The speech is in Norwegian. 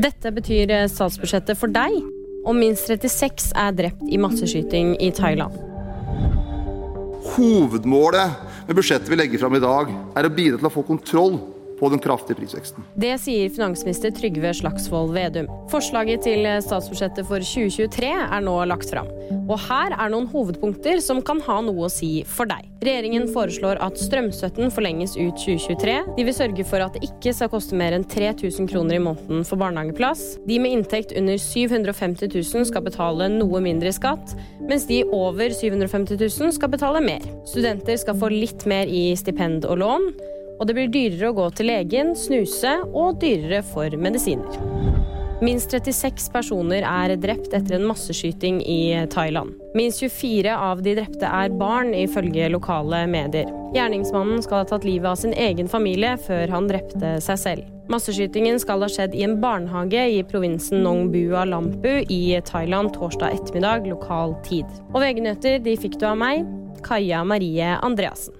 Dette betyr eh, statsbudsjettet for deg, og minst 36 er drept i masseskyting i Thailand. Hovedmålet med budsjettet vi legger fram i dag, er å bidra til å få kontroll på den kraftige prisveksten. Det sier finansminister Trygve Slagsvold Vedum. Forslaget til statsbudsjettet for 2023 er nå lagt fram. Og her er noen hovedpunkter som kan ha noe å si for deg. Regjeringen foreslår at strømstøtten forlenges ut 2023. De vil sørge for at det ikke skal koste mer enn 3000 kroner i måneden for barnehageplass. De med inntekt under 750 000 skal betale noe mindre skatt, mens de over 750 000 skal betale mer. Studenter skal få litt mer i stipend og lån og det blir dyrere å gå til legen, snuse og dyrere for medisiner. Minst 36 personer er drept etter en masseskyting i Thailand. Minst 24 av de drepte er barn, ifølge lokale medier. Gjerningsmannen skal ha tatt livet av sin egen familie før han drepte seg selv. Masseskytingen skal ha skjedd i en barnehage i provinsen Nong Bua Lampu i Thailand torsdag ettermiddag lokal tid. Og VG-nyheter de fikk du av meg, Kaja Marie Andreassen.